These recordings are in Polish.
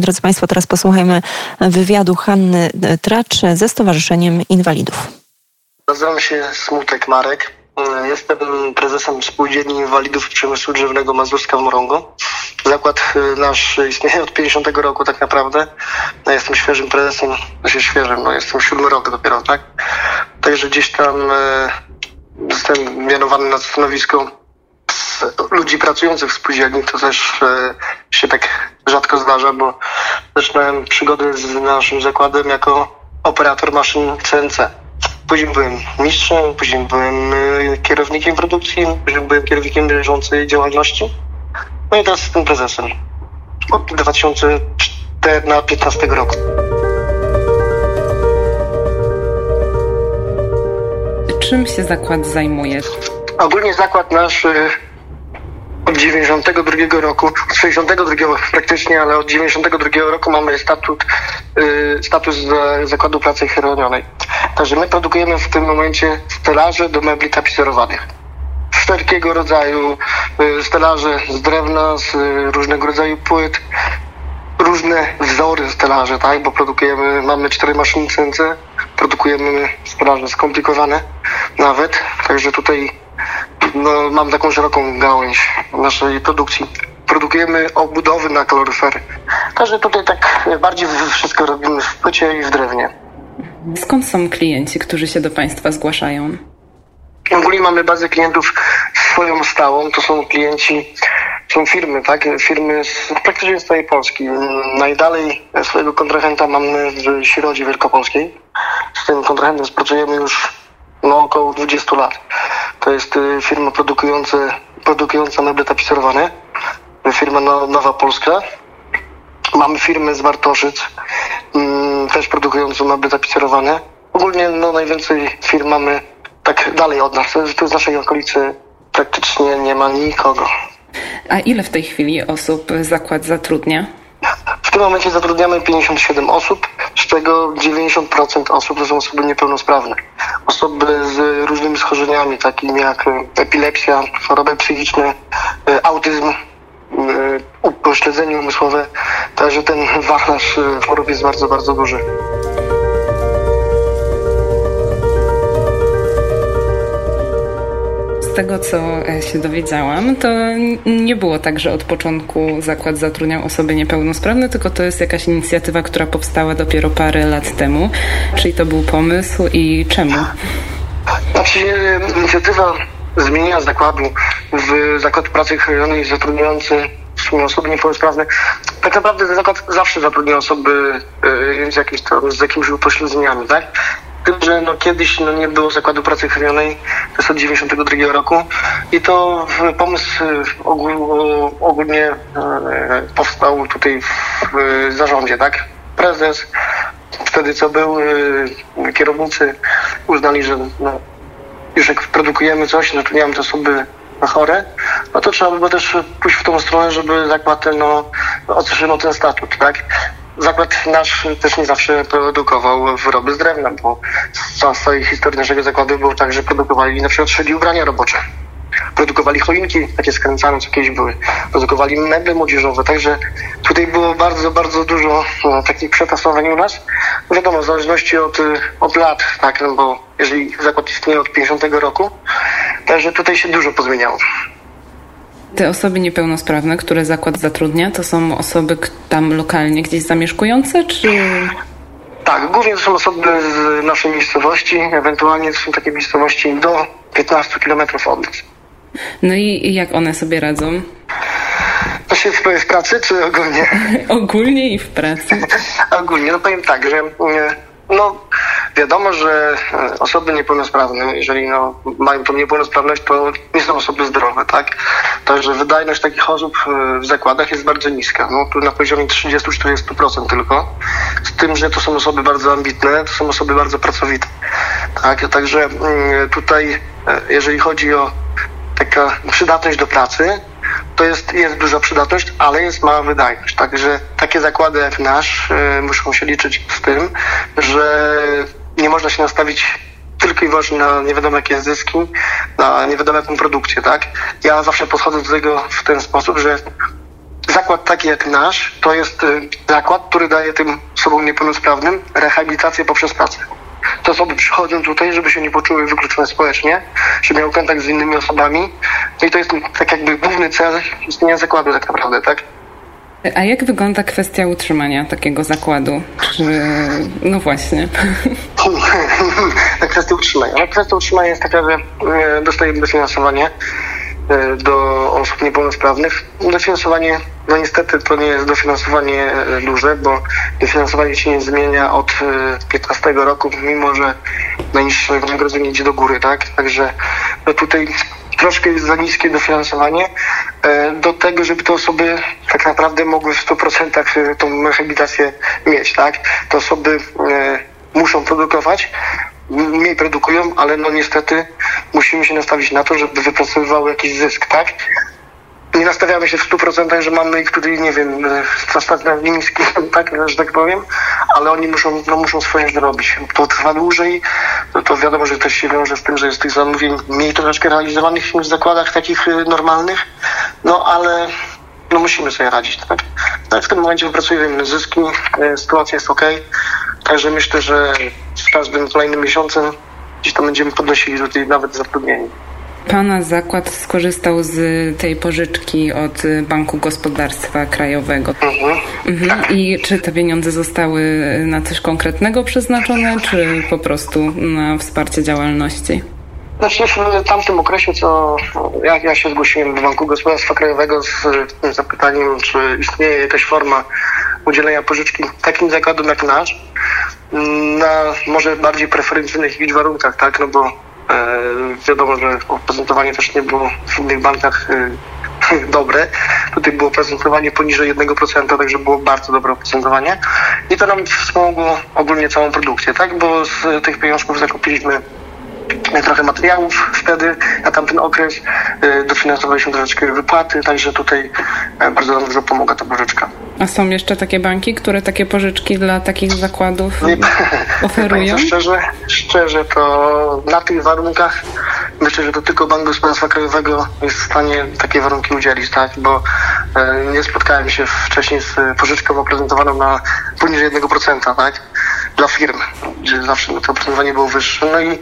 Drodzy Państwo, teraz posłuchajmy wywiadu Hanny Tracz ze Stowarzyszeniem Inwalidów. Nazywam się Smutek Marek. Jestem prezesem Spółdzielni Inwalidów Przemysłu Drzewnego Mazurska w Morągu. Zakład y, nasz istnieje od 50 roku tak naprawdę. Ja jestem świeżym prezesem, znaczy świeżym, no jestem siódmy rok dopiero, tak? Także gdzieś tam jestem mianowany na stanowisko ludzi pracujących w spółdzielni. To też się tak rzadko zdarza, bo zaczynałem przygodę z naszym zakładem jako operator maszyn CNC. Później byłem mistrzem, później byłem y, kierownikiem produkcji, później byłem kierownikiem bieżącej działalności. No i teraz jestem prezesem. Od 2015 roku. Czym się zakład zajmuje? Ogólnie zakład nasz y, 92 roku, od 62 praktycznie, ale od 92 roku mamy statut, y, status Zakładu Pracy Chronionej. Także my produkujemy w tym momencie stelaże do mebli tapicerowanych. Wszelkiego rodzaju y, stelaże z drewna, z różnego rodzaju płyt, różne wzory stelaże, tak? Bo produkujemy, mamy cztery maszyny CNC, produkujemy stelaże skomplikowane nawet, także tutaj no, mam taką szeroką gałęź naszej produkcji. Produkujemy obudowy na kaloryfery. Także tutaj tak bardziej wszystko robimy w płycie i w drewnie. Skąd są klienci, którzy się do Państwa zgłaszają? Ogólnie mamy bazę klientów swoją stałą. To są klienci, są firmy, tak? Firmy z praktycznie z całej Polski. Najdalej swojego kontrahenta mamy w Środzie Wielkopolskiej. Z tym kontrahentem współpracujemy już no, około 20 lat. To jest y, firma produkująca, produkująca meble tapicerowane. Firma Nowa Polska. Mamy firmę z Bartoszyc, mm, też produkującą meble tapicerowane. Ogólnie no, najwięcej firm mamy tak dalej od nas. Tu z naszej okolicy praktycznie nie ma nikogo. A ile w tej chwili osób zakład zatrudnia? W tym momencie zatrudniamy 57 osób, z czego 90% osób to są osoby niepełnosprawne. Osoby z różnymi schorzeniami, takimi jak epilepsja, choroby psychiczne, e, autyzm, e, upośledzenie umysłowe. Także ten wachlarz e, chorób jest bardzo, bardzo duży. tego, co e, się dowiedziałam, to nie było tak, że od początku zakład zatrudniał osoby niepełnosprawne, tylko to jest jakaś inicjatywa, która powstała dopiero parę lat temu. Czyli to był pomysł i czemu? Inicjatywa zmienienia zakładu w zakład pracy chronionej zatrudniający osoby niepełnosprawne. Tak naprawdę ten zakład zawsze zatrudnia osoby e, z, jakimś, z jakimiś upośledzeniami, tak? tym, że no kiedyś no nie było zakładu pracy chronionej, to jest od 92 roku i to pomysł e, ogólnie e, powstał tutaj w zarządzie, tak? Prezes, wtedy co był, e, kierownicy uznali, że no, już jak produkujemy coś, no nie mamy te osoby chore, no to trzeba by było też pójść w tą stronę, żeby zakład no, otrzymał ten statut, tak? zakład nasz też nie zawsze produkował wyroby z drewna, bo z całej historii naszego zakładu było tak, że produkowali na przykład szyli ubrania robocze. Produkowali choinki, takie skręcane, co kiedyś były. Produkowali meble młodzieżowe, także tutaj było bardzo, bardzo dużo no, takich przetasowań u nas. Wiadomo, w zależności od, od lat, tak, no bo jeżeli zakład istnieje od 50 roku, także tutaj się dużo pozmieniało. Te osoby niepełnosprawne, które zakład zatrudnia, to są osoby tam lokalnie gdzieś zamieszkujące, czy... Tak, głównie to są osoby z naszej miejscowości, ewentualnie to są takie miejscowości do 15 km od nas. No i jak one sobie radzą? To się w, w pracy, czy ogólnie? ogólnie i w pracy. ogólnie, no powiem tak, że e, no Wiadomo, że e, osoby niepełnosprawne, jeżeli no, mają tą niepełnosprawność, to nie są osoby zdrowe, tak? Także wydajność takich osób e, w zakładach jest bardzo niska. No, tu na poziomie 30-40% tylko. Z tym, że to są osoby bardzo ambitne, to są osoby bardzo pracowite. Tak? Także mm, tutaj, e, jeżeli chodzi o taka przydatność do pracy, to jest, jest duża przydatność, ale jest mała wydajność. Także takie zakłady jak nasz y, muszą się liczyć z tym, że nie można się nastawić tylko i wyłącznie na nie wiadomo jakie zyski, na nie wiadomo jaką produkcję, tak? Ja zawsze podchodzę do tego w ten sposób, że zakład taki jak nasz to jest y, zakład, który daje tym osobom niepełnosprawnym rehabilitację poprzez pracę. Te osoby przychodzą tutaj, żeby się nie poczuły wykluczone społecznie, żeby miały kontakt z innymi osobami. No i to jest tak jakby główny cel istnienia zakładu tak naprawdę, tak? A jak wygląda kwestia utrzymania takiego zakładu? Czy... No właśnie. kwestia utrzymania. No, kwestia utrzymania jest taka, że e, dostajemy dofinansowanie do osób niepełnosprawnych. Dofinansowanie, no niestety to nie jest dofinansowanie e, duże, bo dofinansowanie się nie zmienia od 15 roku, mimo że najniższe wynagrodzenie idzie do góry, tak? Także no tutaj troszkę jest za niskie dofinansowanie e, do tego, żeby te osoby tak naprawdę mogły w 100% e, tą rehabilitację mieć, tak? Te osoby e, muszą produkować, mniej produkują, ale no niestety musimy się nastawić na to, żeby wypracowywały jakiś zysk, tak? nie nastawiamy się w 100%, że mamy ich tutaj, nie wiem, stać na niski, tak, że tak powiem, ale oni muszą, no, muszą swoje zrobić. To trwa dłużej, to, to wiadomo, że też się wiąże z tym, że jest tych zamówień mniej troszeczkę realizowanych w zakładach takich y, normalnych, no ale no musimy sobie radzić, tak? tak w tym momencie wypracujemy zyski, y, sytuacja jest ok, także myślę, że z każdym kolejnym miesiącem gdzieś tam będziemy podnosili tutaj nawet zatrudnienie. Pana zakład skorzystał z tej pożyczki od Banku Gospodarstwa Krajowego. Mhm. Mhm. I czy te pieniądze zostały na coś konkretnego przeznaczone, czy po prostu na wsparcie działalności? Znaczy w tamtym okresie, co ja, ja się zgłosiłem do Banku Gospodarstwa Krajowego z zapytaniem, czy istnieje jakaś forma udzielenia pożyczki takim zakładom jak nasz, na może bardziej preferencyjnych niż warunkach, tak? No bo E, wiadomo, że oprocentowanie też nie było w innych bankach e, dobre. Tutaj było prezentowanie poniżej 1%, także było bardzo dobre oprocentowanie. I to nam wspomogło ogólnie całą produkcję, tak? Bo z tych pieniążków zakupiliśmy trochę materiałów wtedy na tamten okres. E, dofinansowaliśmy troszeczkę wypłaty, także tutaj bardzo nam dużo pomaga ta pożyczka. A są jeszcze takie banki, które takie pożyczki dla takich zakładów Nie, oferują? Szczerze, szczerze, to na tych warunkach myślę, że to tylko Bank Gospodarstwa Krajowego jest w stanie takie warunki udzielić, tak? Bo e, nie spotkałem się wcześniej z pożyczką oprezentowaną na poniżej 1%, tak? Dla firm, gdzie zawsze to oprocentowanie było wyższe. No i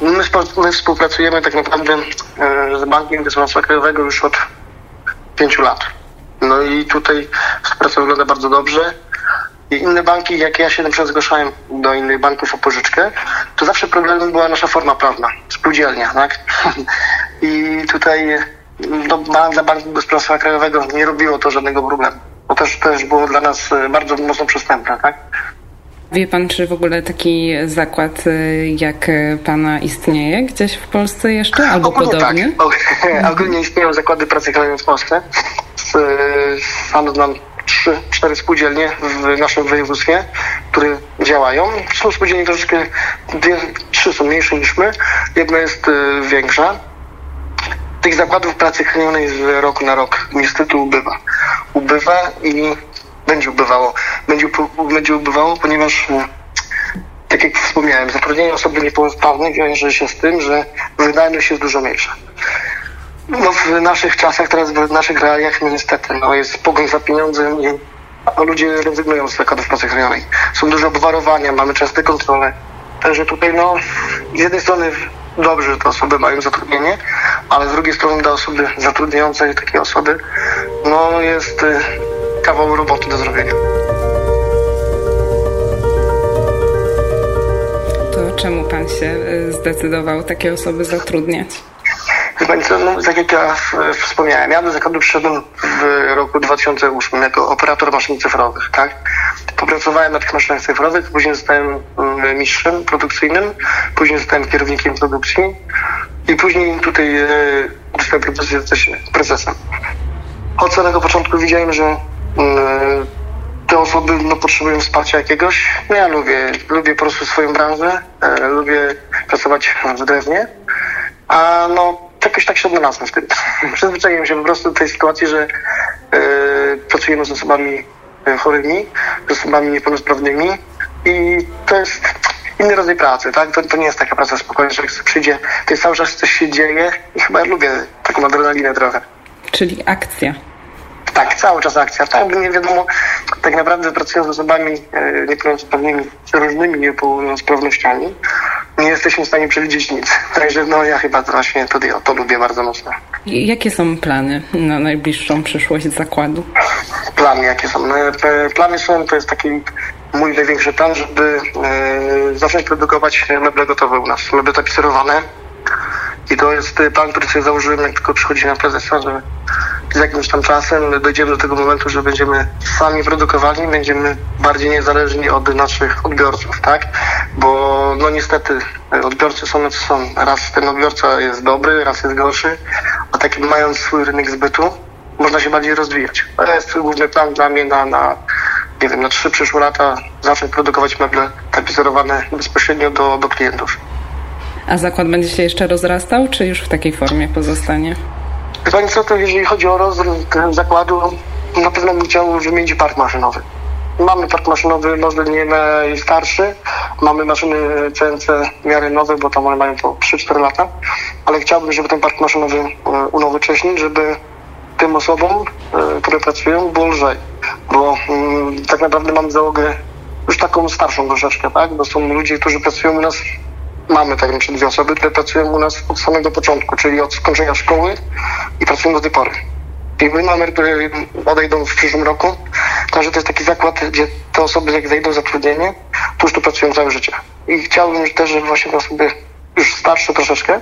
my, my współpracujemy tak naprawdę e, z Bankiem Gospodarstwa Krajowego już od pięciu lat. No i tutaj współpraca wygląda bardzo dobrze. I inne banki, jak ja się na przykład zgłaszałem do innych banków o pożyczkę, to zawsze problemem była nasza forma prawna, spółdzielnia, tak? I tutaj no, dla Banku Gospodarstwa Krajowego nie robiło to żadnego problemu. Bo też, też było dla nas e, bardzo mocno przystępne, tak? Wie pan, czy w ogóle taki zakład e, jak pana istnieje gdzieś w Polsce jeszcze? Albo Ogólnie podobnie? Tak. Ogólnie istnieją zakłady pracy krajowej w Polsce. Sam znam trzy, cztery spółdzielnie w naszym województwie, które działają. Są spółdzielnie troszeczkę, dwie, trzy są mniejsze niż my, jedna jest y, większa. Tych zakładów pracy chronionej z roku na rok niestety ubywa. Ubywa i będzie ubywało. Będzie, będzie ubywało, ponieważ y, tak jak wspomniałem, zatrudnienie osoby niepełnosprawnej wiąże się z tym, że wydajność jest dużo mniejsza. No w naszych czasach, teraz w naszych realiach no niestety no, jest pogoń za pieniądzem i ludzie rezygnują z zakładów pracy chronionej. Są duże obwarowania, mamy częste kontrole. Także tutaj no z jednej strony dobrze, że te osoby mają zatrudnienie, ale z drugiej strony dla osoby zatrudniającej takie osoby no jest y, kawał roboty do zrobienia. To czemu pan się y, zdecydował takie osoby zatrudniać? Wie co, no, tak jak ja wspomniałem, ja do zakładu przyszedłem w roku 2008 jako operator maszyn cyfrowych, tak? Popracowałem na tych maszynach cyfrowych, później zostałem mm, mistrzem produkcyjnym, później zostałem kierownikiem produkcji i później tutaj e, dostałem propozycję zostać prezesem. Od samego początku widziałem, że e, te osoby no, potrzebują wsparcia jakiegoś. No ja lubię, lubię po prostu swoją branżę, e, lubię pracować w drewnie, a no jakoś tak się odnalazłem w tym. Przyzwyczaiłem się po prostu do tej sytuacji, że yy, pracujemy z osobami e, chorymi, z osobami niepełnosprawnymi i to jest inny rodzaj pracy, tak? To, to nie jest taka praca spokojna, że jak przyjdzie, to jest cały czas coś się dzieje i chyba ja lubię taką adrenalinę trochę. Czyli akcja. Tak, cały czas akcja. Tak, nie wiadomo, tak naprawdę pracując z osobami e, niepełnosprawnymi, różnymi niepełnosprawnościami, nie jesteśmy w stanie przewidzieć nic. Także no ja chyba właśnie to, to lubię bardzo mocno. Jakie są plany na najbliższą przyszłość zakładu? Plany jakie są? No, plany są, to jest taki mój największy plan, żeby e, zacząć produkować meble gotowe u nas, meble tapicerowane. I to jest plan, który sobie założyłem, jak tylko przychodzi na prezesa, że z jakimś tam czasem dojdziemy do tego momentu, że będziemy sami produkowali, będziemy bardziej niezależni od naszych odbiorców, tak? Bo no niestety odbiorcy są co są. Raz ten odbiorca jest dobry, raz jest gorszy, a takim mając swój rynek zbytu, można się bardziej rozwijać. To jest główny plan dla mnie na, na nie wiem, na trzy przyszłe lata zacząć produkować meble tapicerowane bezpośrednio do, do klientów. A zakład będzie się jeszcze rozrastał, czy już w takiej formie pozostanie? Pani co, to jeżeli chodzi o rozwój zakładu, na pewno bym chciał wymienić park maszynowy. Mamy park maszynowy, może nie najstarszy. Mamy maszyny CNC w miarę nowe, bo tam one mają po 3-4 lata. Ale chciałbym, żeby ten park maszynowy e, unowocześnić, żeby tym osobom, e, które pracują, było lżej. Bo mm, tak naprawdę mamy załogę już taką starszą troszeczkę, tak? Bo są ludzie, którzy pracują u nas mamy tak naprawdę dwie osoby, które pracują u nas od samego początku, czyli od skończenia szkoły i pracują do tej pory. I my mamy, które odejdą w przyszłym roku. Także to jest taki zakład, gdzie te osoby jak zajdą zatrudnienie, to już tu pracują całe życie. I chciałbym też, żeby właśnie te osoby już starsze troszeczkę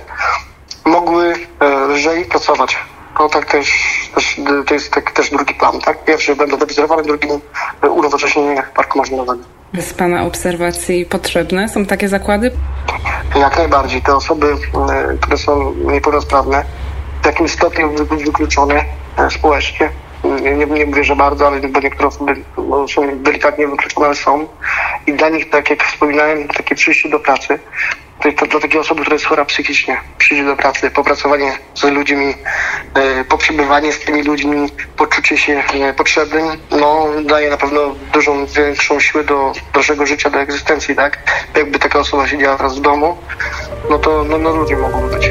mogły e, lżej pracować. To tak też, też to jest tak, też drugi plan, tak? Pierwszy będą wywizerowane, drugi unowocześnienie parku maszynowego. Z Pana obserwacji potrzebne są takie zakłady? Jak najbardziej. Te osoby, które są niepełnosprawne, w jakimś stopniu wykluczone e, społecznie, nie, nie mówię, że bardzo, ale bo niektóre osoby no, są delikatnie wykluczone, ale są. I dla nich, tak jak wspominałem, takie przyjście do pracy, to jest to dla takiej osoby, która jest chora psychicznie, przyjdzie do pracy, popracowanie z ludźmi, e, poprzebywanie z tymi ludźmi, poczucie się e, potrzebnym, no daje na pewno dużą, większą siłę do dalszego życia, do egzystencji, tak? Jakby taka osoba siedziała teraz w domu, no to no, no ludzie mogą być.